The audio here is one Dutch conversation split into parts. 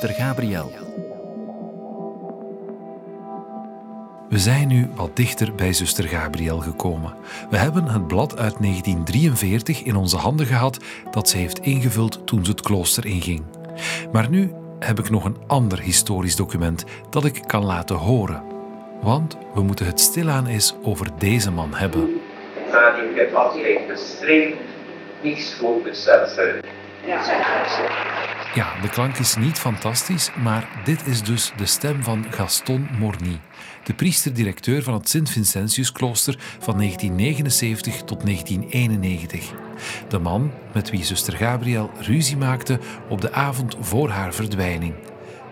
zuster Gabriel. We zijn nu wat dichter bij zuster Gabriel gekomen. We hebben het blad uit 1943 in onze handen gehad dat ze heeft ingevuld toen ze het klooster inging. Maar nu heb ik nog een ander historisch document dat ik kan laten horen. Want we moeten het stilaan eens over deze man hebben. ik heb altijd bestreden niets voor mezelf. Ja, de klank is niet fantastisch, maar dit is dus de stem van Gaston Morny, de priester-directeur van het Sint-Vincentius-klooster van 1979 tot 1991. De man met wie zuster Gabriel ruzie maakte op de avond voor haar verdwijning.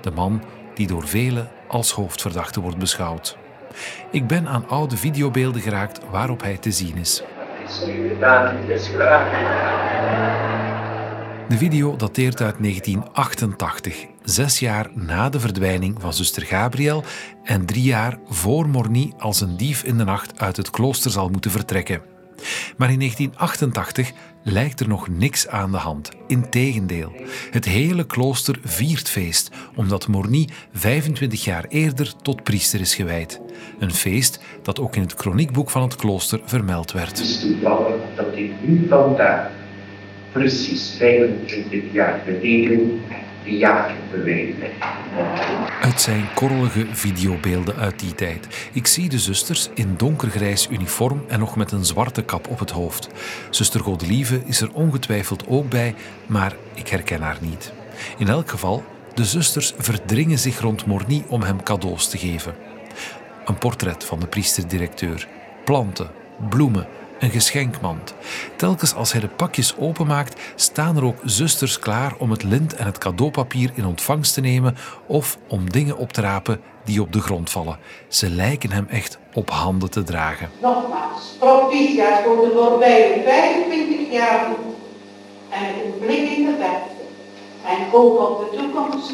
De man die door velen als hoofdverdachte wordt beschouwd. Ik ben aan oude videobeelden geraakt waarop hij te zien is. De video dateert uit 1988, zes jaar na de verdwijning van zuster Gabriel en drie jaar voor Morny als een dief in de nacht uit het klooster zal moeten vertrekken. Maar in 1988 lijkt er nog niks aan de hand. Integendeel, het hele klooster viert feest, omdat Morny 25 jaar eerder tot priester is gewijd. Een feest dat ook in het kroniekboek van het klooster vermeld werd. Het is toevallig dat ik nu vandaag, precies 25 jaar geleden, de jager bewijzen. Het zijn korrelige videobeelden uit die tijd. Ik zie de zusters in donkergrijs uniform en nog met een zwarte kap op het hoofd. Zuster Godelieve is er ongetwijfeld ook bij, maar ik herken haar niet. In elk geval, de zusters verdringen zich rond Morny om hem cadeaus te geven. Een portret van de priester-directeur, planten, bloemen, een geschenkmand. Telkens als hij de pakjes openmaakt, staan er ook zusters klaar om het lint en het cadeaupapier in ontvangst te nemen of om dingen op te rapen die op de grond vallen. Ze lijken hem echt op handen te dragen. Nogmaals, proficiat voor de voorbije 25 jaar en een blik in de verte en hoop op de toekomst.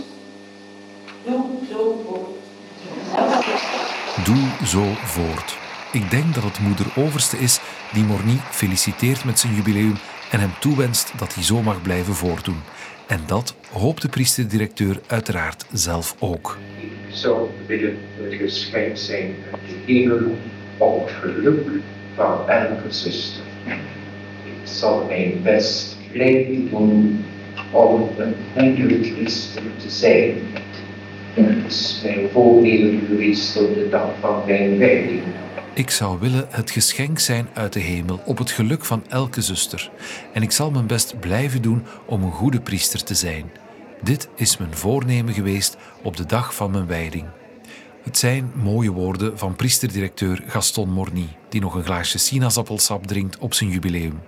Doe zo voort. Doe zo voort. Ik denk dat het moeder Overste is die Morny feliciteert met zijn jubileum en hem toewenst dat hij zo mag blijven voortdoen. En dat hoopt de priester-directeur uiteraard zelf ook. Ik zou willen het geschenk zijn uit de hemel op het geluk van elke zuster. Ik zal mijn best blijven doen om een goede christen te zijn. Het is mijn voornemen geweest op de dag van mijn wijding. Ik zou willen het geschenk zijn uit de hemel op het geluk van elke zuster. En ik zal mijn best blijven doen om een goede priester te zijn. Dit is mijn voornemen geweest op de dag van mijn wijding. Het zijn mooie woorden van priesterdirecteur Gaston Morny, die nog een glaasje sinaasappelsap drinkt op zijn jubileum.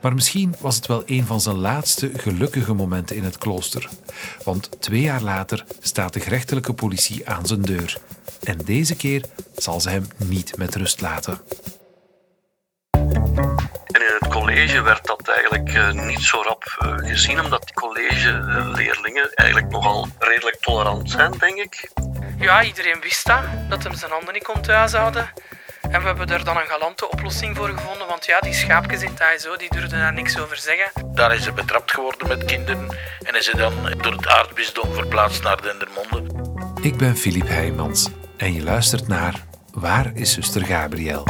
Maar misschien was het wel een van zijn laatste gelukkige momenten in het klooster. Want twee jaar later staat de gerechtelijke politie aan zijn deur. En deze keer zal ze hem niet met rust laten. En in het college werd dat eigenlijk eh, niet zo rap eh, gezien, omdat die collegeleerlingen eigenlijk nogal redelijk tolerant zijn, denk ik. Ja, iedereen wist dat, dat hem zijn handen niet kon thuis houden. En we hebben er dan een galante oplossing voor gevonden, want ja, die schaapjes in ASO, die durfden daar niks over zeggen. Daar is ze betrapt geworden met kinderen en is ze dan door het aardbisdom verplaatst naar Dendermonde. Ik ben Filip Heijmans en je luistert naar Waar is zuster Gabriel?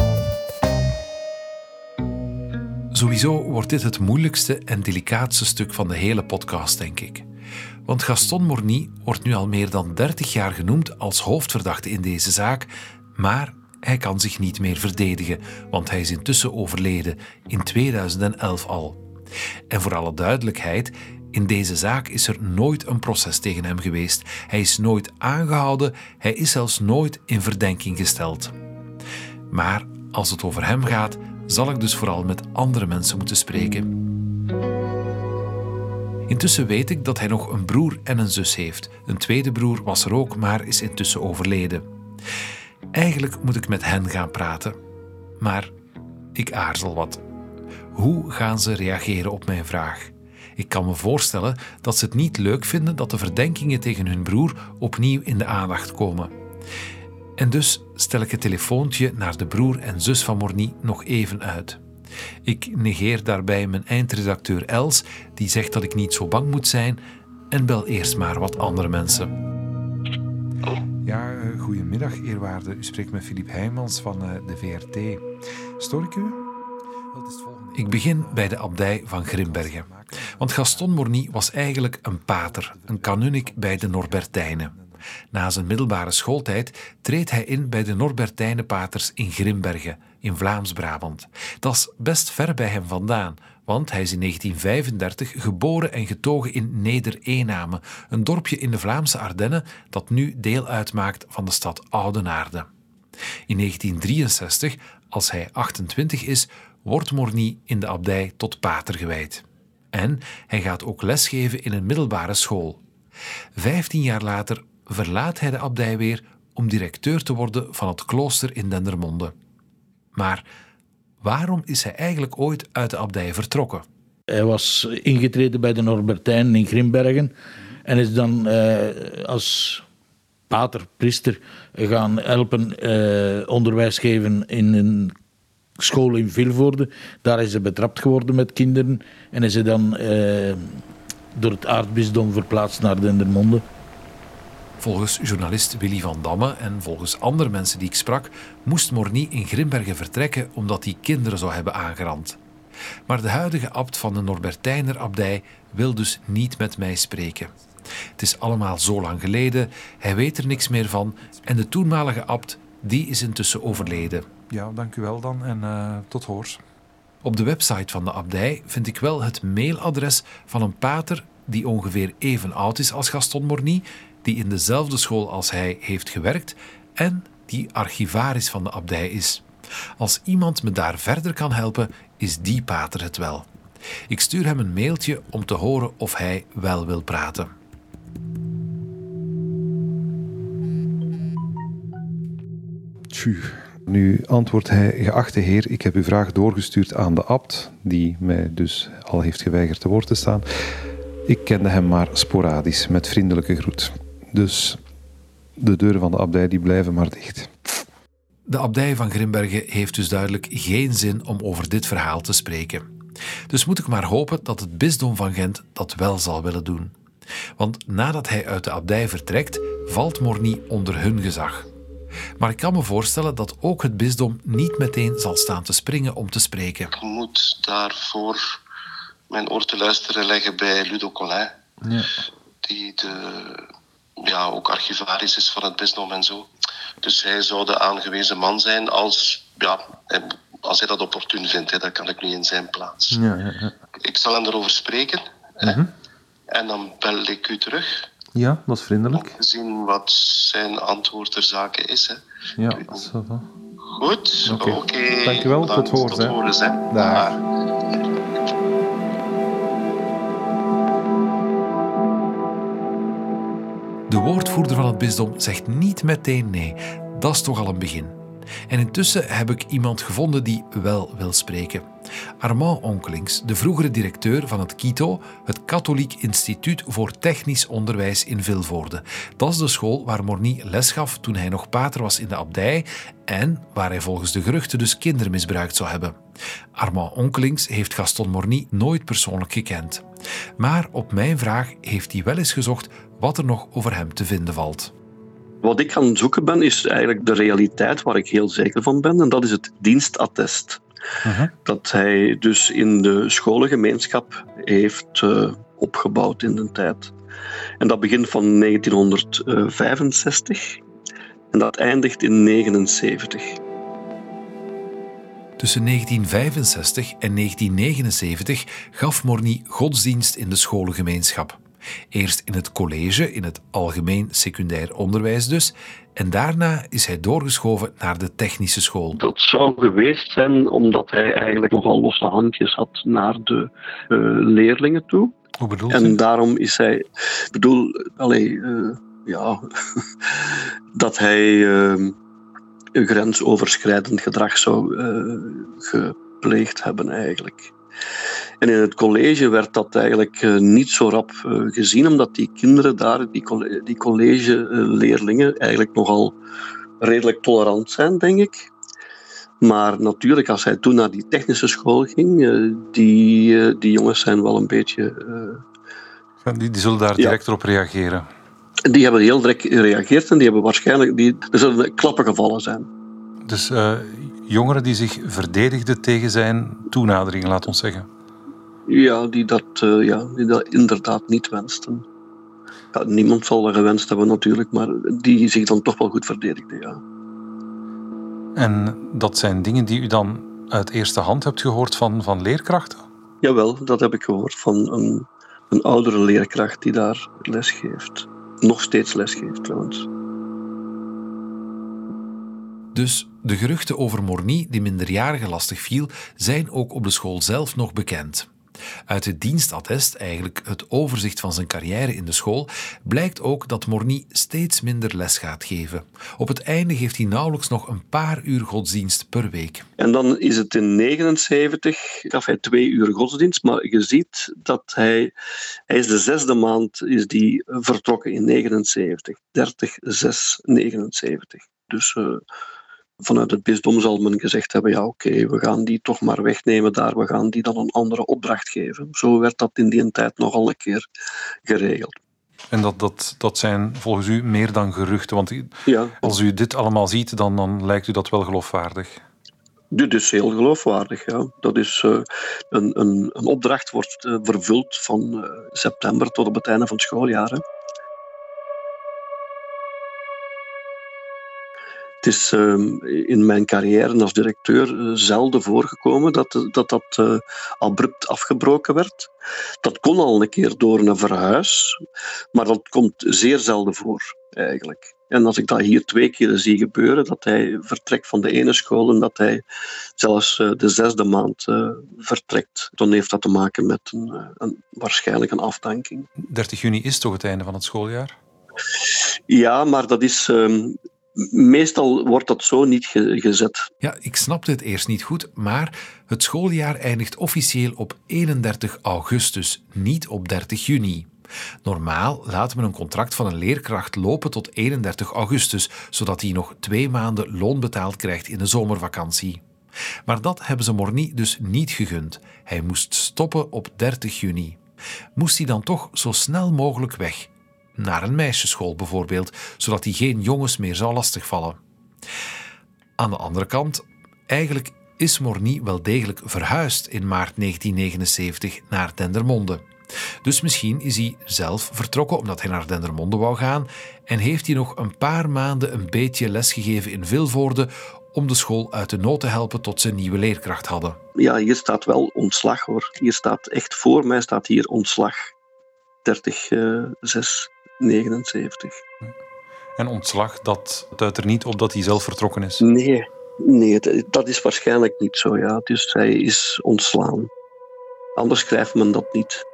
Sowieso wordt dit het moeilijkste en delicaatste stuk van de hele podcast, denk ik. Want Gaston Morny wordt nu al meer dan 30 jaar genoemd als hoofdverdachte in deze zaak, maar hij kan zich niet meer verdedigen, want hij is intussen overleden, in 2011 al. En voor alle duidelijkheid, in deze zaak is er nooit een proces tegen hem geweest. Hij is nooit aangehouden, hij is zelfs nooit in verdenking gesteld. Maar als het over hem gaat, zal ik dus vooral met andere mensen moeten spreken. Intussen weet ik dat hij nog een broer en een zus heeft. Een tweede broer was er ook, maar is intussen overleden. Eigenlijk moet ik met hen gaan praten, maar ik aarzel wat. Hoe gaan ze reageren op mijn vraag? Ik kan me voorstellen dat ze het niet leuk vinden dat de verdenkingen tegen hun broer opnieuw in de aandacht komen. En dus stel ik het telefoontje naar de broer en zus van Morny nog even uit. Ik negeer daarbij mijn eindredacteur Els, die zegt dat ik niet zo bang moet zijn, en bel eerst maar wat andere mensen. Ja, uh, goedemiddag eerwaarde. U spreekt met Filip Heijmans van uh, de VRT. Stoor ik u? Ik begin bij de abdij van Grimbergen. Want Gaston Morny was eigenlijk een pater, een kanunnik bij de Norbertijnen. Na zijn middelbare schooltijd treedt hij in bij de Norbertijnenpaters in Grimbergen, in Vlaams-Brabant. Dat is best ver bij hem vandaan, want hij is in 1935 geboren en getogen in Neder-Eename, een dorpje in de Vlaamse Ardennen dat nu deel uitmaakt van de stad Oudenaarde. In 1963, als hij 28 is, wordt Morny in de abdij tot pater gewijd. En hij gaat ook lesgeven in een middelbare school. Vijftien jaar later verlaat hij de abdij weer om directeur te worden van het klooster in Dendermonde. Maar waarom is hij eigenlijk ooit uit de abdij vertrokken? Hij was ingetreden bij de Norbertijnen in Grimbergen en is dan eh, als pater, priester, gaan helpen eh, onderwijs geven in een school in Vilvoorde. Daar is hij betrapt geworden met kinderen en is hij dan eh, door het aardbisdom verplaatst naar Dendermonde. Volgens journalist Willy van Damme en volgens andere mensen die ik sprak, moest Morny in Grimbergen vertrekken omdat hij kinderen zou hebben aangerand. Maar de huidige abt van de Norbertijner abdij wil dus niet met mij spreken. Het is allemaal zo lang geleden, hij weet er niks meer van en de toenmalige abt die is intussen overleden. Ja, dank u wel dan en uh, tot hoors. Op de website van de abdij vind ik wel het mailadres van een pater die ongeveer even oud is als Gaston Morny die in dezelfde school als hij heeft gewerkt en die archivaris van de abdij is. Als iemand me daar verder kan helpen, is die pater het wel. Ik stuur hem een mailtje om te horen of hij wel wil praten. Tju. Nu antwoordt hij, geachte heer, ik heb uw vraag doorgestuurd aan de abt, die mij dus al heeft geweigerd te woord te staan. Ik kende hem maar sporadisch, met vriendelijke groet. Dus de deuren van de abdij die blijven maar dicht. De abdij van Grimbergen heeft dus duidelijk geen zin om over dit verhaal te spreken. Dus moet ik maar hopen dat het bisdom van Gent dat wel zal willen doen. Want nadat hij uit de abdij vertrekt, valt Morny onder hun gezag. Maar ik kan me voorstellen dat ook het bisdom niet meteen zal staan te springen om te spreken. Ik moet daarvoor mijn oor te luisteren leggen bij Ludo Collin, ja. die de ja, ook archivaris is van het bisdom en zo. Dus hij zou de aangewezen man zijn als, ja, als hij dat opportun vindt. Hè, dat kan ik niet in zijn plaats. Ja, ja, ja. Ik zal hem erover spreken. Mhm. En dan bel ik u terug. Ja, dat is vriendelijk. Om te zien wat zijn antwoord ter zake is. Hè. Ja, dat is wel. Goed, oké. Okay. Okay. Dankjewel, tot horen. Tot horen, hè. Daar. De woordvoerder van het bisdom zegt niet meteen nee. Dat is toch al een begin. En intussen heb ik iemand gevonden die wel wil spreken. Armand Onkelings, de vroegere directeur van het KITO, het Katholiek Instituut voor Technisch Onderwijs in Vilvoorde. Dat is de school waar Morny les gaf toen hij nog pater was in de abdij en waar hij volgens de geruchten dus kinderen misbruikt zou hebben. Armand Onkelings heeft Gaston Morny nooit persoonlijk gekend. Maar op mijn vraag heeft hij wel eens gezocht wat er nog over hem te vinden valt. Wat ik gaan zoeken ben, is eigenlijk de realiteit waar ik heel zeker van ben, en dat is het dienstattest. Dat hij dus in de scholengemeenschap heeft uh, opgebouwd in de tijd. En dat begint van 1965 en dat eindigt in 1979. Tussen 1965 en 1979 gaf Morny godsdienst in de scholengemeenschap. Eerst in het college, in het algemeen secundair onderwijs dus, en daarna is hij doorgeschoven naar de technische school. Dat zou geweest zijn omdat hij eigenlijk nogal losse handjes had naar de uh, leerlingen toe. Hoe bedoel je? En daarom is hij, ik bedoel, allee, uh, ja, dat hij uh, een grensoverschrijdend gedrag zou gepleegd hebben eigenlijk. En in het college werd dat eigenlijk uh, niet zo rap uh, gezien, omdat die kinderen daar, die, coll die collegeleerlingen, eigenlijk nogal redelijk tolerant zijn, denk ik. Maar natuurlijk, als hij toen naar die technische school ging, die, die jongens zijn wel een beetje Die, die zullen daar direct op reageren. Die hebben heel direct gereageerd en die hebben waarschijnlijk... Die, er zullen klappen gevallen zijn. Dus uh, jongeren die zich verdedigden tegen zijn toenadering, laat ons zeggen. Ja, die dat, uh, ja, die dat inderdaad niet wensten. Ja, niemand zal dat gewenst hebben natuurlijk, maar die zich dan toch wel goed verdedigden, ja. En dat zijn dingen die u dan uit eerste hand hebt gehoord van, van leerkrachten? Jawel, dat heb ik gehoord van een, een oudere leerkracht die daar les geeft. Nog steeds les geeft trouwens. Dus de geruchten over Morny, die minderjarigen lastig viel, zijn ook op de school zelf nog bekend. Uit het dienstattest, eigenlijk het overzicht van zijn carrière in de school, blijkt ook dat Morny steeds minder les gaat geven. Op het einde geeft hij nauwelijks nog een paar uur godsdienst per week. En dan is het in 79, gaf hij twee uur godsdienst, maar je ziet dat hij, hij is de zesde maand is die vertrokken in 79, 30, 6, 79. Dus uh, vanuit het bisdom zal men gezegd hebben, ja oké, we gaan die toch maar wegnemen daar, we gaan die dan een andere opdracht geven. Zo werd dat in die tijd nogal een keer geregeld. En dat, dat, dat zijn volgens u meer dan geruchten, want ja. als u dit allemaal ziet, dan, dan lijkt u dat wel geloofwaardig. Dit is heel geloofwaardig, ja. Dat is, uh, een, een, een opdracht wordt uh, vervuld van uh, september tot op het einde van het schooljaar. Hè. Het is ehm, in mijn carrière als directeur uh, zelden voorgekomen dat dat, dat uh, abrupt afgebroken werd. Dat kon al een keer door een verhuis, maar dat komt zeer zelden voor eigenlijk. En als ik dat hier twee keer zie gebeuren, dat hij vertrekt van de ene school en dat hij zelfs de zesde maand vertrekt, dan heeft dat te maken met een, een, waarschijnlijk een afdanking. 30 juni is toch het einde van het schooljaar? Ja, maar dat is um, Meestal wordt dat zo niet gezet. Ja, ik snapte het eerst niet goed, maar het schooljaar eindigt officieel op 31 augustus, niet op 30 juni. Normaal laat men een contract van een leerkracht lopen tot 31 augustus, zodat hij nog twee maanden loon betaald krijgt in de zomervakantie. Maar dat hebben ze Morny dus niet gegund. Hij moest stoppen op 30 juni. Moest hij dan toch zo snel mogelijk weg? Naar een meisjesschool bijvoorbeeld, zodat hij geen jongens meer zou lastigvallen. Aan de andere kant, eigenlijk is Morny wel degelijk verhuisd in maart 1979 naar Dendermonde. Dus misschien is hij zelf vertrokken omdat hij naar Dendermonde wou gaan en heeft hij nog een paar maanden een beetje lesgegeven in Vilvoorde om de school uit de nood te helpen tot ze een nieuwe leerkracht hadden. Ja, hier staat wel ontslag hoor. Hier staat echt voor mij staat hier ontslag. 30, uh, 6, 79. En ontslag, dat duidt er niet op dat hij zelf vertrokken is? Nee, nee dat is waarschijnlijk niet zo. Ja. Dus hij is ontslaan. Anders schrijft men dat niet.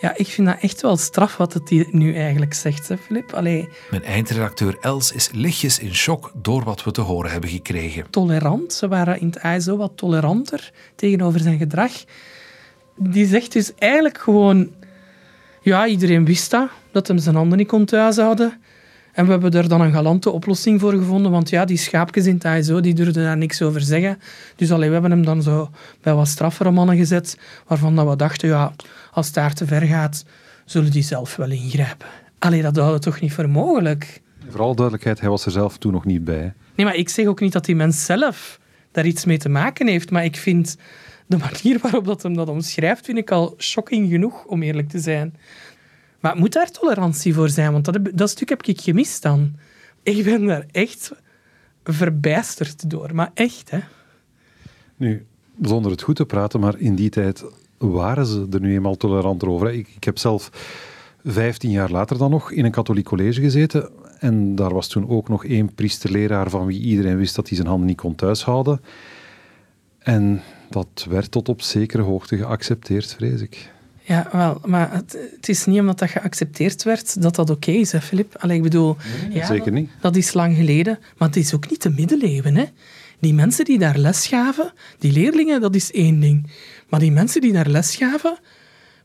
Ja, ik vind dat echt wel straf wat het hier nu eigenlijk zegt, hè, Filip. Allee. Mijn eindredacteur Els is lichtjes in shock door wat we te horen hebben gekregen. Tolerant, ze waren in het ISO wat toleranter tegenover zijn gedrag die zegt dus eigenlijk gewoon... Ja, iedereen wist dat, dat hem zijn handen niet kon thuis houden. En we hebben er dan een galante oplossing voor gevonden, want ja, die schaapjes in het die durfden daar niks over zeggen. Dus allee, we hebben hem dan zo bij wat straffere mannen gezet, waarvan dat we dachten, ja, als het daar te ver gaat, zullen die zelf wel ingrijpen. Allee, dat houden we toch niet voor mogelijk? Vooral duidelijkheid, hij was er zelf toen nog niet bij. Nee, maar ik zeg ook niet dat die mens zelf daar iets mee te maken heeft, maar ik vind de manier waarop dat hem dat omschrijft, vind ik al shocking genoeg, om eerlijk te zijn. Maar moet daar tolerantie voor zijn? Want dat, dat stuk heb ik gemist dan. Ik ben daar echt verbijsterd door. Maar echt, hè. Nu, zonder het goed te praten, maar in die tijd waren ze er nu eenmaal toleranter over. Ik, ik heb zelf vijftien jaar later dan nog in een katholiek college gezeten. En daar was toen ook nog één priesterleraar van wie iedereen wist dat hij zijn handen niet kon thuishouden. En dat werd tot op zekere hoogte geaccepteerd, vrees ik. Ja, wel, maar het, het, is niet omdat dat geaccepteerd werd dat dat oké is, hè, Filip? Allee, ik bedoel, ja, zeker niet. Dat, is lang geleden, maar het is ook niet de middeleeuwen. Hè. Die mensen die daar les gaven, die leerlingen, dat is één ding. Maar die mensen die daar les gaven,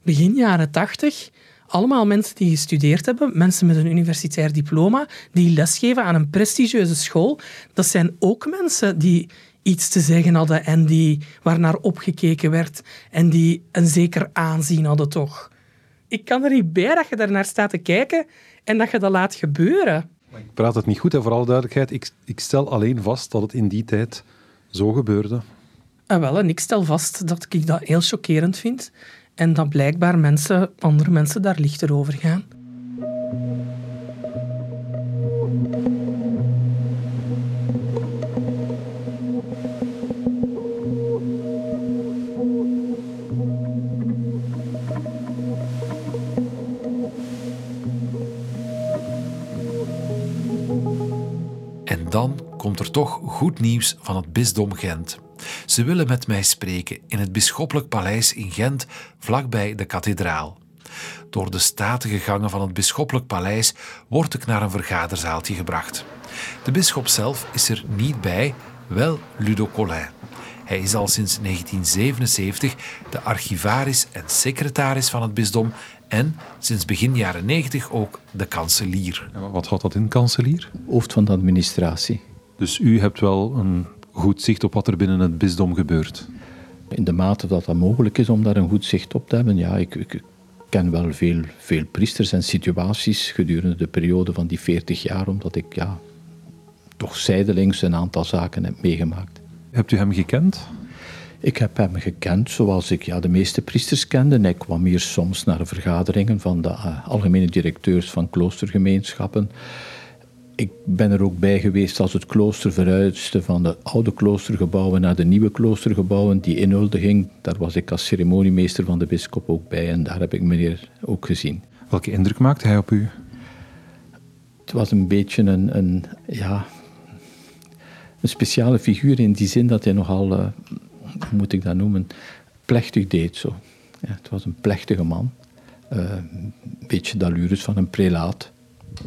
begin jaren tachtig, allemaal mensen die gestudeerd hebben, mensen met een universitair diploma, die lesgeven aan een prestigieuze school, dat zijn ook mensen die iets te zeggen hadden en die, waarnaar opgekeken werd en die een zeker aanzien hadden toch. Ik kan er niet bij dat je daarnaar staat te kijken en dat je dat laat gebeuren. Ik praat het niet goed, en voor alle duidelijkheid. Ik, ik stel alleen vast dat het in die tijd zo gebeurde. En ah, wel, en ik stel vast dat ik dat heel chockerend vind en dat blijkbaar mensen, andere mensen daar lichter over gaan. Toch goed nieuws van het bisdom Gent. Ze willen met mij spreken in het bisschoppelijk paleis in Gent, vlakbij de kathedraal. Door de statige gangen van het bisschoppelijk paleis word ik naar een vergaderzaaltje gebracht. De bisschop zelf is er niet bij, wel Ludo Collin. Hij is al sinds 1977 de archivaris en secretaris van het bisdom en sinds begin jaren 90 ook de kanselier. wat houdt dat in, kanselier? Hoofd van de administratie. Dus u hebt wel een goed zicht op wat er binnen het bisdom gebeurt? In de mate dat dat mogelijk is om daar een goed zicht op te hebben, ja, ik, ik ken wel veel, veel priesters en situaties gedurende de periode van die 40 jaar, omdat ik ja, toch zijdelings een aantal zaken heb meegemaakt. Hebt u hem gekend? Ik heb hem gekend zoals ik ja, de meeste priesters kende. Hij kwam hier soms naar de vergaderingen van de uh, algemene directeurs van kloostergemeenschappen. Ik ben er ook bij geweest als het klooster verhuisde van de oude kloostergebouwen naar de nieuwe kloostergebouwen, die inhuldiging. Daar was ik als ceremoniemeester van de bischop ook bij en daar heb ik meneer ook gezien. Welke indruk maakte hij op u? Het was een beetje een, een ja, een speciale figuur in die zin dat hij nogal uh, hoe moet ik dat noemen, plechtig deed zo. Ja, het was een plechtige man. Uh, een beetje d'allures van een prelaat.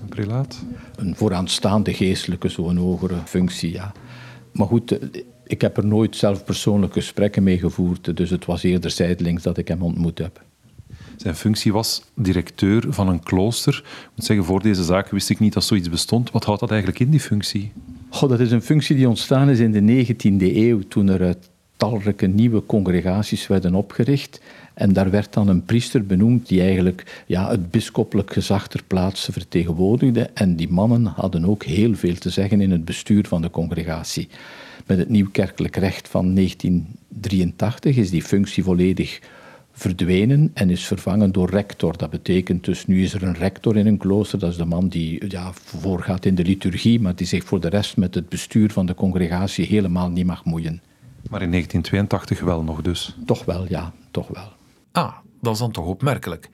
Een prelaat? Een vooraanstaande geestelijke, zo'n hogere functie, ja. Maar goed, eh, ik heb er nooit zelf persoonlijk gesprekken mee gevoerd, dus het was eerder zijdelings dat ik hem ontmoet heb. Zijn functie was directeur van een klooster. Ik moet zeggen, voor deze zaak wist ik niet dat zoiets bestond. Wat houdt dat eigenlijk in, die functie? Goh, dat is een functie die ontstaan is in de 19e eeuw, toen er talrijke nieuwe congregaties werden opgericht. En daar werd dan een priester benoemd die eigenlijk ja, het bisschoppelijk gezag ter plaatse vertegenwoordigde. En die mannen hadden ook heel veel te zeggen in het bestuur van de congregatie. Met het nieuw kerkelijk recht van 1983 is die functie volledig verdwenen en is vervangen door rector. Dat betekent dus nu is er een rector in een klooster, dat is de man die ja, voorgaat in de liturgie, maar die zich voor de rest met het bestuur van de congregatie helemaal niet mag moeien. Maar in 1982 wel nog dus? Toch wel, ja, toch wel. Ah, dat is dan toch opmerkelijk.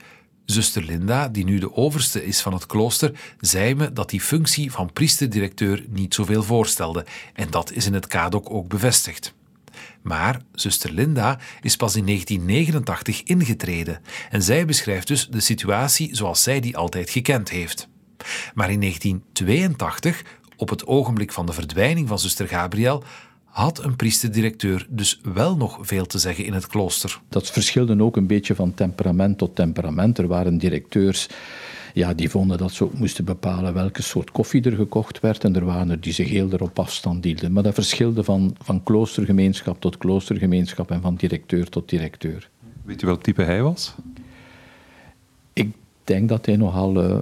Zuster Linda, die nu de overste is van het klooster, zei me dat die functie van priesterdirecteur niet zoveel voorstelde. En dat is in het KADOK ook bevestigd. Maar zuster Linda is pas in 1989 ingetreden en zij beschrijft dus de situatie zoals zij die altijd gekend heeft. Maar in 1982, op het ogenblik van de verdwijning van zuster Gabriel, had een priesterdirecteur dus wel nog veel te zeggen in het klooster. Dat verschilde ook een beetje van temperament tot temperament. Er waren directeurs ja, die vonden dat ze ook moesten bepalen welke soort koffie er gekocht werd. En er waren er die zich heel erop afstand hielden. Maar dat verschilde van, van kloostergemeenschap tot kloostergemeenschap en van directeur tot directeur. Weet u welk type hij was? Ik denk dat hij nogal uh,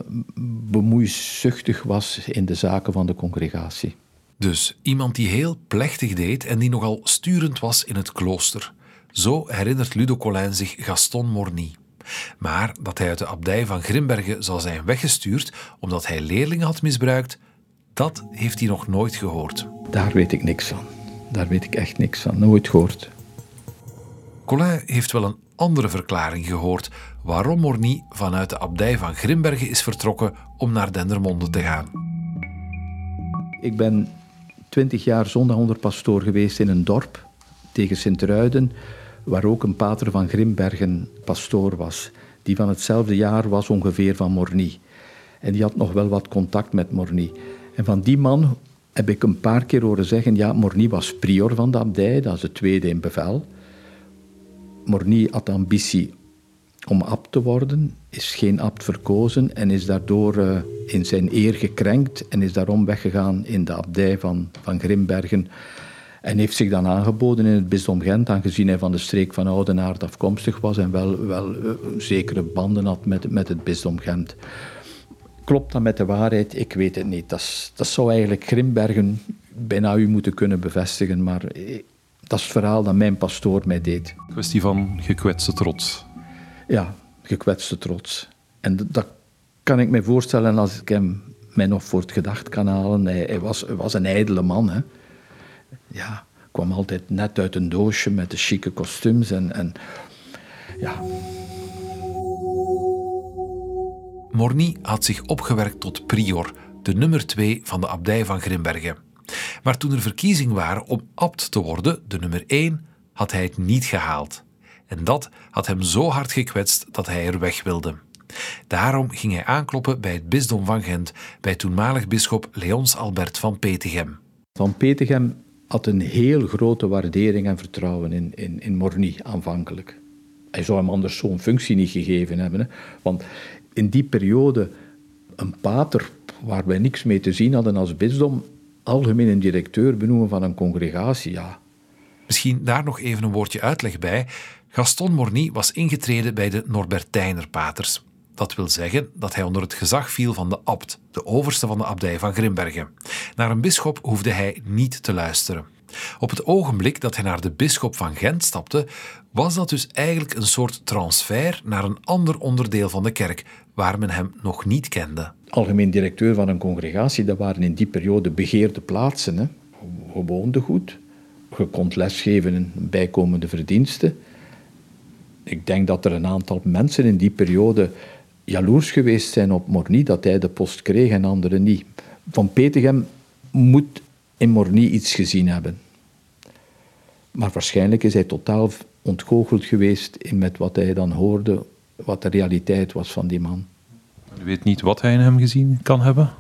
bemoeizuchtig was in de zaken van de congregatie. Dus iemand die heel plechtig deed en die nogal sturend was in het klooster. Zo herinnert Ludo Collin zich Gaston Morny. Maar dat hij uit de abdij van Grimbergen zou zijn weggestuurd omdat hij leerlingen had misbruikt, dat heeft hij nog nooit gehoord. Daar weet ik niks van. Daar weet ik echt niks van. Nooit gehoord. Collin heeft wel een andere verklaring gehoord waarom Morny vanuit de abdij van Grimbergen is vertrokken om naar Dendermonde te gaan. Ik ben twintig jaar zondagonderdpastoor geweest in een dorp tegen Sint-Ruiden, waar ook een pater van Grimbergen pastoor was, die van hetzelfde jaar was ongeveer van Morny. En die had nog wel wat contact met Morny. En van die man heb ik een paar keer horen zeggen, ja, Morny was prior van de abdij, dat is de tweede in bevel. Morny had ambitie om abt te worden, is geen abt verkozen en is daardoor uh, in zijn eer gekrenkt en is daarom weggegaan in de abdij van, van Grimbergen. En heeft zich dan aangeboden in het bisdom Gent, aangezien hij van de streek van Oudenaard afkomstig was en wel, wel uh, zekere banden had met, met het bisdom Gent. Klopt dat met de waarheid? Ik weet het niet. Dat, dat zou eigenlijk Grimbergen bijna u moeten kunnen bevestigen, maar eh, dat is het verhaal dat mijn pastoor mij deed. Kwestie van gekwetste trots. Ja, gekwetste trots. En dat kan ik me voorstellen als ik hem mij nog voor het gedacht kan halen. Hij, was, was een ijdele man. Hè. Ja, kwam altijd net uit een doosje met de chique kostuums en, en ja. Morny had zich opgewerkt tot prior, de nummer twee van de abdij van Grimbergen. Maar toen er verkiezingen waren om abt te worden, de nummer één, had hij het niet gehaald. En dat had hem zo hard gekwetst dat hij er weg wilde. Daarom ging hij aankloppen bij het bisdom van Gent, bij toenmalig bisschop Leons Albert van Petegem. Van Petegem had een heel grote waardering en vertrouwen in, in, in Morny aanvankelijk. Hij zou hem anders zo'n functie niet gegeven hebben. Hè? Want in die periode, een pater waar wij niks mee te zien hadden als bisdom, algemeen een directeur benoemen van een congregatie, ja. Misschien daar nog even een woordje uitleg bij. Gaston Morny was ingetreden bij de Norbertijner paters. Dat wil zeggen dat hij onder het gezag viel van de abt, de overste van de abdij van Grimbergen. Naar een bisschop hoefde hij niet te luisteren. Op het ogenblik dat hij naar de bisschop van Gent stapte, was dat dus eigenlijk een soort transfer naar een ander onderdeel van de kerk, waar men hem nog niet kende. Algemeen directeur van een congregatie, dat waren in die periode begeerde plaatsen. Hè. Je woonde goed, je kon lesgeven en bijkomende verdiensten. Ik denk dat er een aantal mensen in die periode jaloers geweest zijn op Morny dat hij de post kreeg en anderen niet. Van Petegem moet in Morny iets gezien hebben. Maar waarschijnlijk is hij totaal ontgoocheld geweest in met wat hij dan hoorde, wat de realiteit was van die man. U weet niet wat hij in hem gezien kan hebben?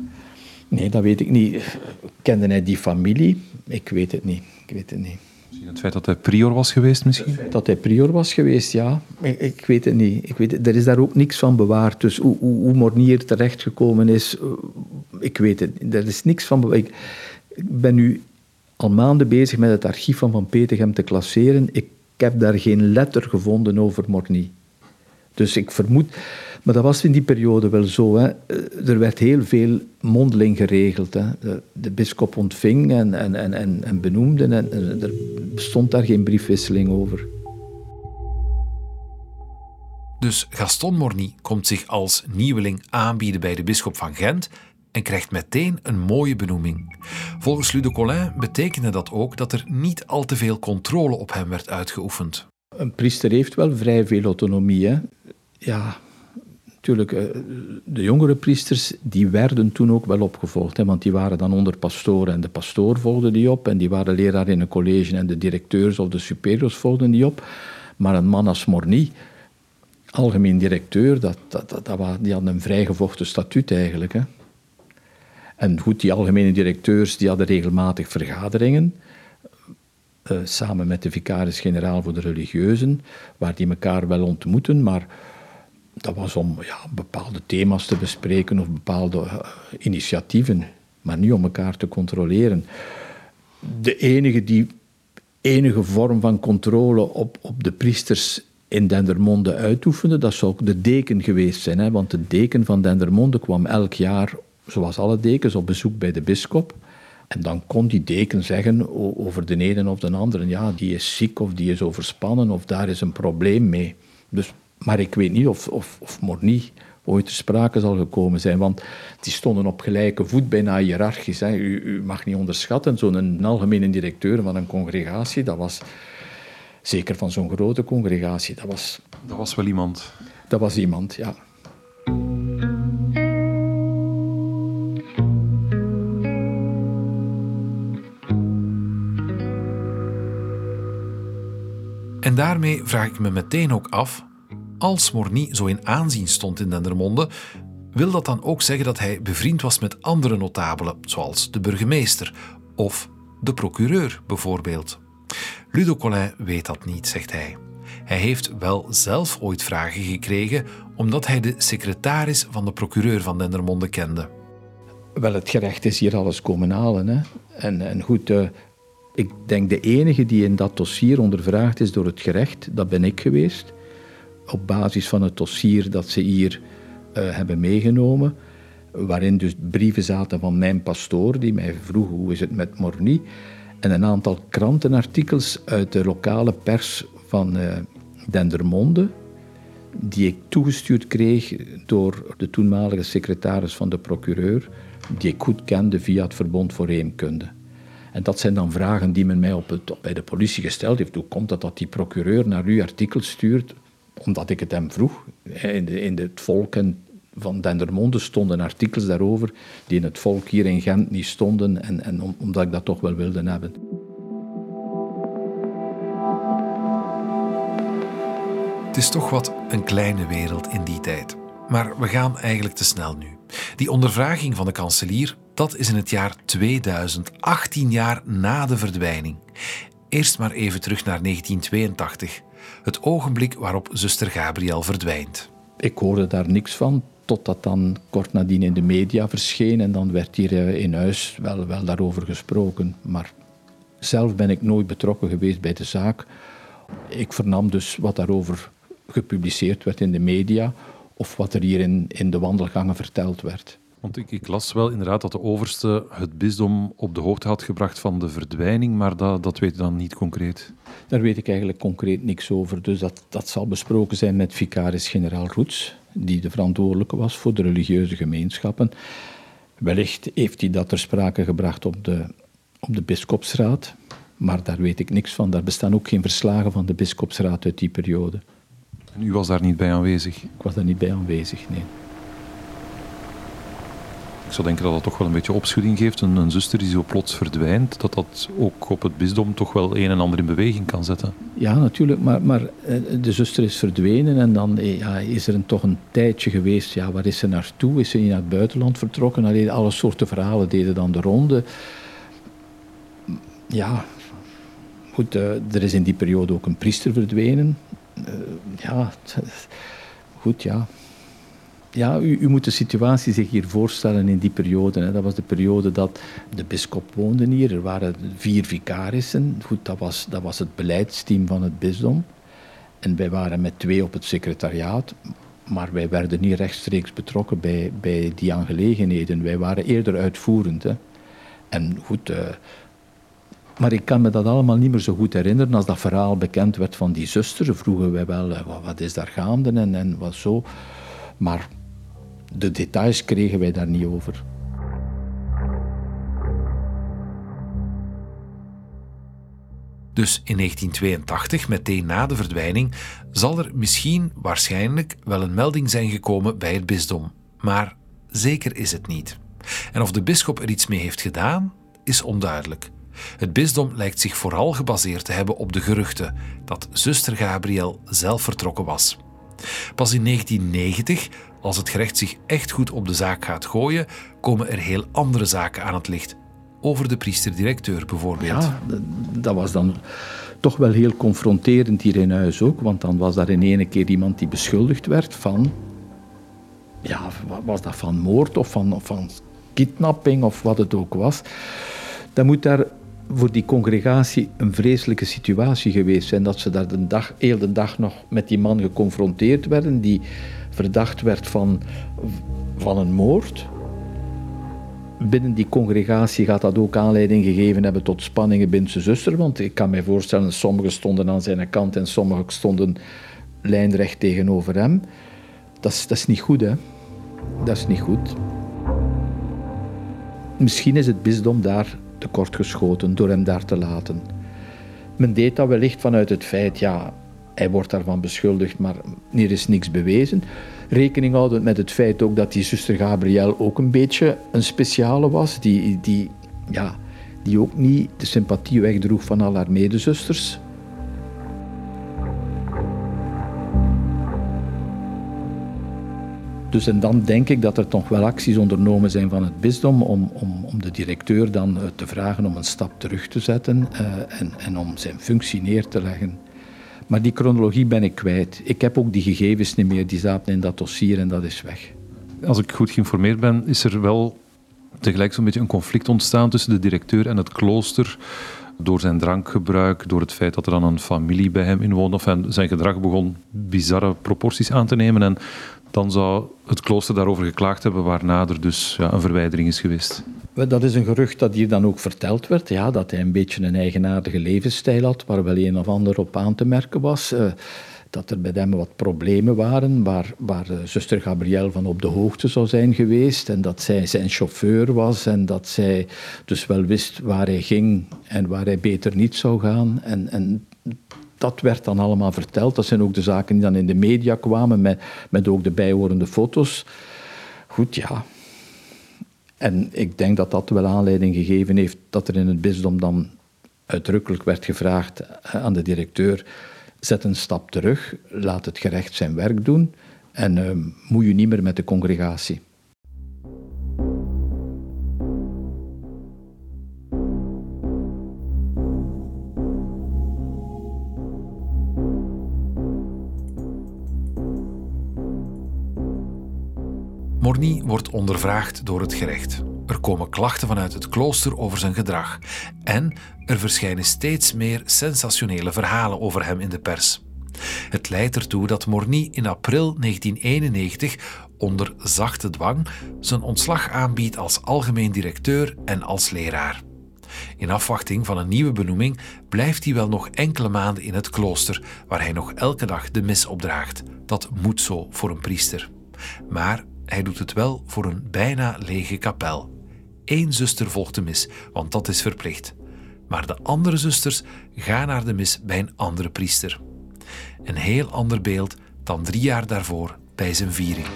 Nee, dat weet ik niet. Kende hij die familie? Ik weet het niet. Ik weet het niet. Het feit dat hij prior was geweest misschien? Dat hij prior was geweest, ja. Ik, ik weet het niet. Ik weet het, er is daar ook niks van bewaard. Dus hoe, hoe, hoe Mornier terechtgekomen is, eh, ik weet het. Er is niks van bewaard. Ik, ik ben nu al maanden bezig met het archief van Van Petegem te klasseren. Ik heb daar geen letter gevonden over Morny. Dus ik vermoed... Maar dat was in die periode wel zo. Hè. Eh, er werd heel veel mondeling geregeld. Hè. De, de bischop ontving en, en, en, en benoemde. En, en er bestond daar geen briefwisseling over. Dus Gaston Morny komt zich als nieuweling aanbieden bij de bisschop van Gent en krijgt meteen een mooie benoeming. Volgens Ludo Collin betekende dat ook dat er niet al te veel controle op hem werd uitgeoefend. Een priester heeft wel vrij veel autonomie. Hè? Ja, natuurlijk, eh, de jongere priesters die werden toen ook wel opgevolgd, hè, want die waren dan onder pastoor en de pastoor volgde die op en die waren leraar in een college en de directeurs of de superiors volgden die op. Maar een man als Morny, algemeen directeur, dat, dat, dat, dat, die had een vrijgevochten statuut eigenlijk. Hè. En goed, die algemene directeurs die hadden regelmatig vergaderingen, uh, samen met de vicaris-generaal voor de religieuzen, waar die elkaar wel ontmoeten, maar dat was om ja, bepaalde thema's te bespreken of bepaalde uh, initiatieven, maar niet om elkaar te controleren. De enige die enige vorm van controle op, op de priesters in Dendermonde uitoefende, dat zou ook de deken geweest zijn. Hè? Want de deken van Dendermonde kwam elk jaar zoals alle dekens, op bezoek bij de bisschop. En dan kon die deken zeggen over de ene of de andere, ja, die is ziek of die is overspannen of daar is een probleem mee. Dus, maar ik weet niet of, of, of Morny ooit ter sprake zal gekomen zijn, want die stonden op gelijke voet, bijna hiërarchisch. Hè. U, u mag niet onderschatten, zo'n algemene directeur van een congregatie, dat was zeker van zo'n grote congregatie, dat was... Dat was wel iemand. Dat was iemand, ja. En daarmee vraag ik me meteen ook af, als Morny zo in aanzien stond in Dendermonde, wil dat dan ook zeggen dat hij bevriend was met andere notabelen, zoals de burgemeester of de procureur bijvoorbeeld? Ludo Collin weet dat niet, zegt hij. Hij heeft wel zelf ooit vragen gekregen, omdat hij de secretaris van de procureur van Dendermonde kende. Wel, het gerecht is hier alles komen halen. Hè? En, en goed, uh, Ik denk de enige die in dat dossier ondervraagd is door het gerecht, dat ben ik geweest. Op basis van het dossier dat ze hier uh, hebben meegenomen, waarin dus brieven zaten van mijn pastoor, die mij vroeg hoe is het met Morny, en een aantal krantenartikels uit de lokale pers van uh, Dendermonde, die ik toegestuurd kreeg door de toenmalige secretaris van de procureur, die ik goed kende via het Verbond voor Heemkunde. En dat zijn dan vragen die men mij op bij de politie gesteld heeft. Hoe komt het dat die procureur naar u artikel stuurt? Omdat ik het hem vroeg. In, de, in het volk en van Dendermonde stonden artikels daarover die in het volk hier in Gent niet stonden. En, en omdat ik dat toch wel wilde hebben. Het is toch wat een kleine wereld in die tijd. Maar we gaan eigenlijk te snel nu. Die ondervraging van de kanselier, dat is in het jaar 2000, 18 jaar na de verdwijning. Eerst maar even terug naar 1982, het ogenblik waarop zuster Gabriel verdwijnt. Ik hoorde daar niks van, totdat dan kort nadien in de media verscheen en dan werd hier eh, in huis wel, wel daarover gesproken. Maar zelf ben ik nooit betrokken geweest bij de zaak. Ik vernam dus wat daarover gepubliceerd werd in de media of wat er hier in, in de wandelgangen verteld werd. Want ik, ik, las wel inderdaad dat de overste het bisdom op de hoogte had gebracht van de verdwijning, maar dat, dat weet je dan niet concreet. Daar weet ik eigenlijk concreet niks over. Dus dat, dat zal besproken zijn met vicaris-generaal Roets, die de verantwoordelijke was voor de religieuze gemeenschappen. Wellicht heeft hij dat ter sprake gebracht op de, op de bischopsraad, maar daar weet ik niks van. Daar bestaan ook geen verslagen van de bischopsraad uit die periode. En u was daar niet bij aanwezig? Ik was daar niet bij aanwezig, nee. Ik zou denken dat dat toch wel een beetje opschudding geeft. Een, een, zuster die zo plots verdwijnt, dat dat ook op het bisdom toch wel een en ander in beweging kan zetten. Ja, natuurlijk. Maar, maar eh, de zuster is verdwenen en dan eh, ja, is er een, toch een tijdje geweest. Ja, waar is ze naartoe? Is ze naar het buitenland vertrokken? Allee, alle soorten verhalen deden dan de ronde. Ja, goed. Uh, er is in die periode ook een priester verdwenen. Ja, goed, ja ja, u, moet de situatie zich hier voorstellen in die periode. Hè. Dat was de periode dat de bischop woonde hier. Er waren vier vicarissen. Goed, dat was, dat was het beleidsteam van het bisdom. En wij waren met twee op het secretariaat. Maar wij werden niet rechtstreeks betrokken bij, bij die aangelegenheden. Wij waren eerder uitvoerend. Hè. En goed, uh, maar ik kan me dat allemaal niet meer zo goed herinneren. Als dat verhaal bekend werd van die zuster, vroegen wij wel, wat, wat, is daar gaande en, en wat zo. Maar de details kregen wij daar niet over. Dus in 1982, meteen na de verdwijning, zal er misschien waarschijnlijk wel een melding zijn gekomen bij het bisdom. Maar zeker is het niet. En of de bisschop er iets mee heeft gedaan, is onduidelijk. Het bisdom lijkt zich vooral gebaseerd te hebben op de geruchten dat zuster Gabriel zelf vertrokken was. Pas in 1990 als het gerecht zich echt goed op de zaak gaat gooien, komen er heel andere zaken aan het licht. Over de priester-directeur bijvoorbeeld. Ja, dat was dan toch wel heel confronterend hier in huis ook. Want dan was daar in ene keer iemand die beschuldigd werd van... Ja, was dat van moord of van, van kidnapping of wat het ook was. Dan moet daar voor die congregatie een vreselijke situatie geweest zijn. Dat ze daar de dag, de dag nog met die man geconfronteerd werden... die verdacht werd van, van een moord. Binnen die congregatie gaat dat ook aanleiding gegeven hebben tot spanningen binnen zijn zuster. Want ik kan me voorstellen, sommigen stonden aan zijn kant en sommigen stonden lijnrecht tegenover hem. Dat is, dat is niet goed, hè? Dat is niet goed. Misschien is het bisdom daar tekortgeschoten door hem daar te laten. Men deed dat wellicht vanuit het feit, ja, hij wordt daarvan beschuldigd, maar er is niks bewezen. Rekening houdend met het feit ook dat die zuster Gabriel ook een beetje een speciale was, die, die, ja, die ook niet de sympathie wegdroeg van al haar medezusters. Dus en dan denk ik dat er toch wel acties ondernomen zijn van het bisdom om, om, om de directeur dan eh, te vragen om een stap terug te zetten uh, en, en om zijn functie neer te leggen. Maar die chronologie ben ik kwijt. Ik heb ook die gegevens niet meer, die zaten in dat dossier en dat is weg. Als ik goed geïnformeerd ben, is er wel tegelijk zo'n beetje een conflict ontstaan tussen de directeur en het klooster Door zijn drankgebruik, door het feit dat er dan een familie bij hem inwoonde, of zijn gedrag begon bizarre proporties aan te nemen. En dan zou het klooster daarover geklaagd hebben, waarna er dus ja, een verwijdering is geweest. Dat is een gerucht dat hier dan ook verteld werd, ja, dat hij een beetje een eigenaardige levensstijl had, waar wel een of ander op aan te merken was. Uh, dat er bij hem wat problemen waren, waar, waar uh, zuster Gabrielle van op de hoogte zou zijn geweest en dat zij zijn chauffeur was en dat zij dus wel wist waar hij ging en waar hij beter niet zou gaan. En, en dat werd dan allemaal verteld. Dat zijn ook de zaken die dan in de media kwamen, met, met ook de bijhorende foto's. Goed, ja. En ik denk dat dat wel aanleiding gegeven heeft dat er in het bisdom dan uitdrukkelijk werd gevraagd eh, aan de directeur: zet een stap terug, laat het gerecht zijn werk doen en uh, moet je niet meer met de congregatie. Wordt ondervraagd door het gerecht. Er komen klachten vanuit het klooster over zijn gedrag. En er verschijnen steeds meer sensationele verhalen over hem in de pers. Het leidt ertoe dat Morny in april 1991 onder zachte dwang zijn ontslag aanbiedt als algemeen directeur en als leraar. In afwachting van een nieuwe benoeming blijft hij wel nog enkele maanden in het klooster, waar hij nog elke dag de mis opdraagt. Dat moet zo voor een priester. Maar hij doet het wel voor een bijna lege kapel. Eén zuster volgt de mis, want dat is verplicht. Maar de andere zusters gaan naar de mis bij een andere priester. Een heel ander beeld dan drie jaar daarvoor bij zijn viering.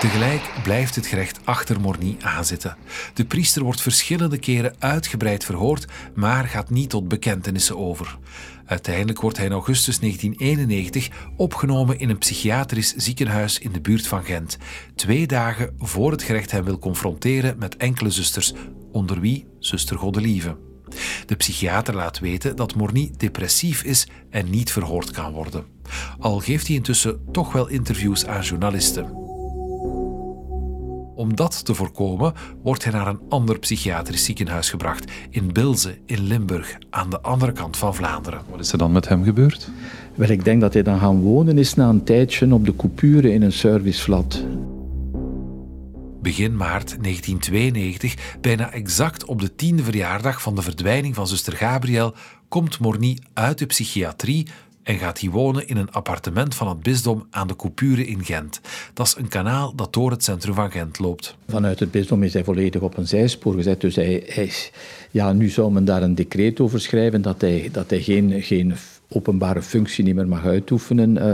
Tegelijk blijft het gerecht achter Morny aanzitten. De priester wordt verschillende keren uitgebreid verhoord, maar gaat niet tot bekentenissen over. Uiteindelijk wordt hij in augustus 1991 opgenomen in een psychiatrisch ziekenhuis in de buurt van Gent. Twee dagen voor het gerecht hem wil confronteren met enkele zusters, onder wie zuster Godelieve. De psychiater laat weten dat Morny depressief is en niet verhoord kan worden. Al geeft hij intussen toch wel interviews aan journalisten. Om dat te voorkomen wordt hij naar een ander psychiatrisch ziekenhuis gebracht, in Bilze in Limburg, aan de andere kant van Vlaanderen. Wat is er dan met hem gebeurd? Wel, ik denk dat hij dan gaan wonen is na een tijdje op de coupure in een serviceflat. Begin maart 1992, bijna exact op de tiende verjaardag van de verdwijning van zuster Gabriel, komt Morny uit de psychiatrie en gaat hij wonen in een appartement van het bisdom aan de Coupure in Gent. Dat is een kanaal dat door het centrum van Gent loopt. Vanuit het bisdom is hij volledig op een zijspoor gezet. Dus hij, hij, ja, nu zou men daar een decreet over schrijven dat hij, dat hij geen, geen openbare functie meer mag uitoefenen. Uh,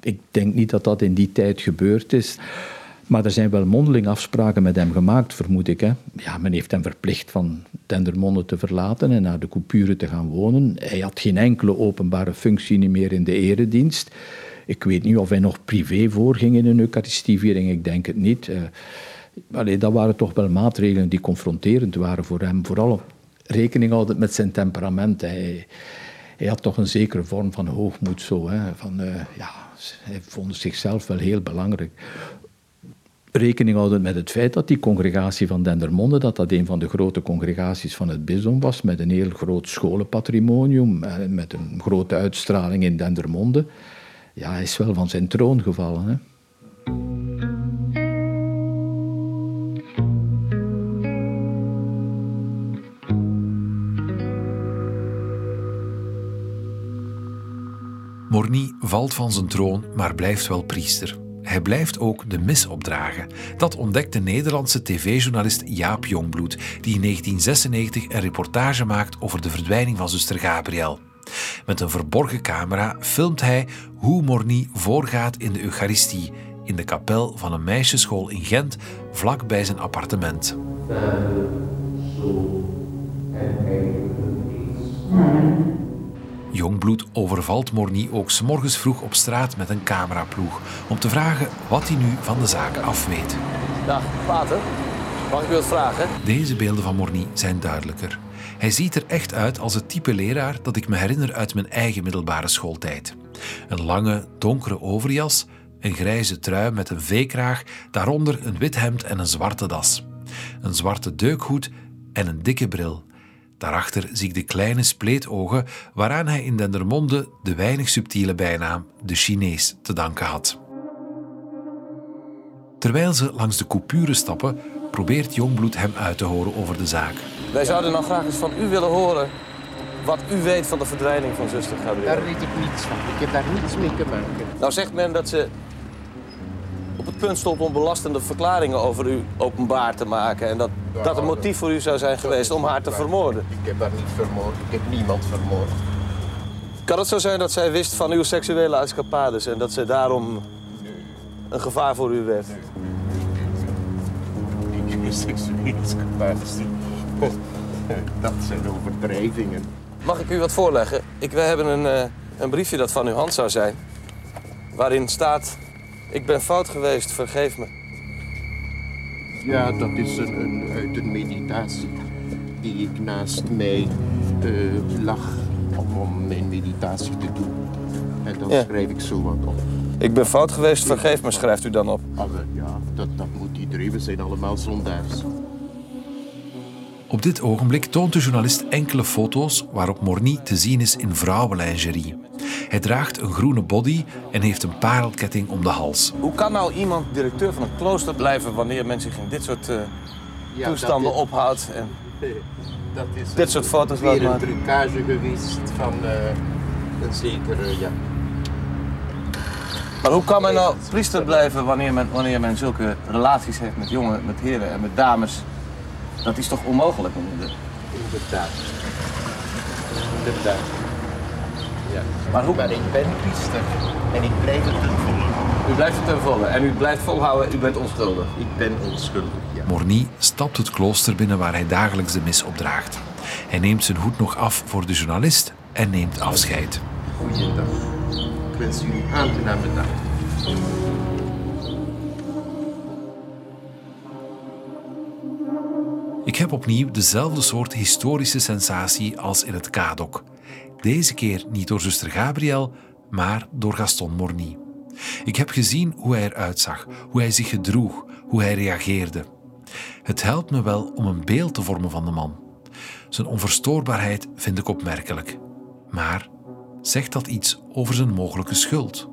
ik denk niet dat dat in die tijd gebeurd is. Maar er zijn wel mondeling afspraken met hem gemaakt, vermoed ik. Hè. Ja, men heeft hem verplicht van Dendermonde te verlaten en naar de Coupure te gaan wonen. Hij had geen enkele openbare functie meer in de eredienst. Ik weet niet of hij nog privé voorging in een Eucharistieviering, ik denk het niet. Uh, dat waren toch wel maatregelen die confronterend waren voor hem. Vooral rekening houden met zijn temperament. Hij, hij had toch een zekere vorm van hoogmoed. Zo, hè. Van, uh, ja, hij vond zichzelf wel heel belangrijk rekening houden met het feit dat die congregatie van Dendermonde, dat dat een van de grote congregaties van het bisdom was, met een heel groot scholenpatrimonium, eh, met een grote uitstraling in Dendermonde. Ja, hij is wel van zijn troon gevallen. Hè? Morny valt van zijn troon, maar blijft wel priester. Hij blijft ook de mis opdragen. Dat ontdekt de Nederlandse tv-journalist Jaap Jongbloed, die in 1996 een reportage maakt over de verdwijning van zuster Gabriel. Met een verborgen camera filmt hij hoe Morny voorgaat in de Eucharistie in de kapel van een meisjesschool in Gent, vlak bij zijn appartement. Jongbloed overvalt Morny ook s'morgens vroeg op straat met een cameraploeg om te vragen wat hij nu van de zaak afweet. Dag, Pater. Mag ik u wat vragen? Deze beelden van Morny zijn duidelijker. Hij ziet er echt uit als het type leraar dat ik me herinner uit mijn eigen middelbare schooltijd. Een lange, donkere overjas, een grijze trui met een V-kraag, daaronder een wit hemd en een zwarte das. Een zwarte deukhoed en een dikke bril. Daarachter zie ik de kleine spleetogen waaraan hij in Dendermonde de weinig subtiele bijnaam de Chinees te danken had. Terwijl ze langs de coupure stappen, probeert Jongbloed hem uit te horen over de zaak. Wij zouden nog graag eens van u willen horen wat u weet van de verdwijning van zuster Gabriel. Daar weet ik niets van. Ik heb daar niets mee te maken. Nou zegt men dat ze het punt stond om belastende verklaringen over u openbaar te maken. En dat dat een motief voor u zou zijn geweest om haar te vermoorden. Ik heb haar niet vermoord. Ik heb niemand vermoord. Kan het zo zijn dat zij wist van uw seksuele escapades en dat ze daarom een gevaar voor u werd? Ik heb seksuele escapades. Dat zijn overdrijvingen. Mag ik u wat voorleggen? Ik, we hebben een, eh, een briefje dat van uw hand zou zijn. Waarin staat: Ik ben fout geweest, vergeef me. Ja, dat is een, een, uit een meditatie die ik naast mij eh, lag om, om mijn meditatie te doen. En dan Ja. schrijf ik zo wat op. Ik ben fout geweest, vergeef me, schrijft u dan op. Ah, ja, dat, dat moet iedereen. We zijn allemaal zondaars. Op dit ogenblik toont de journalist enkele foto's waarop Morny te zien is in vrouwenlingerie. Hij draagt een groene body en heeft een parelketting om de hals. Hoe kan nou iemand directeur van een klooster blijven wanneer men zich in dit soort eh, Ja, toestanden ophoudt? En Dat is Dit soort foto's laat weer een trucage geweest van eh, een zekere, ja. Maar hoe kan men nou priester blijven wanneer men, wanneer men zulke relaties heeft met jongen, met heren en met dames? Dat is toch onmogelijk? Inderdaad. Inderdaad. Ja. Maar hoe- Maar ik ben priester en ik blijf het ten volle. U blijft het ten volle en u blijft volhouden, u bent onschuldig. Ik ben onschuldig, ja. Morny stapt het klooster binnen waar hij dagelijks de mis opdraagt. Hij neemt zijn hoed nog af voor de journalist en neemt afscheid. Goeiedag. Ik wens u een aangename dag. Ik heb opnieuw dezelfde soort historische sensatie als in het Kadok. Deze keer niet door zuster Gabriel, maar door Gaston Morny. Ik heb gezien hoe hij eruit zag, hoe hij zich gedroeg, hoe hij reageerde. Het helpt me wel om een beeld te vormen van de man. Zijn onverstoorbaarheid vind ik opmerkelijk. Maar zegt dat iets over zijn mogelijke schuld?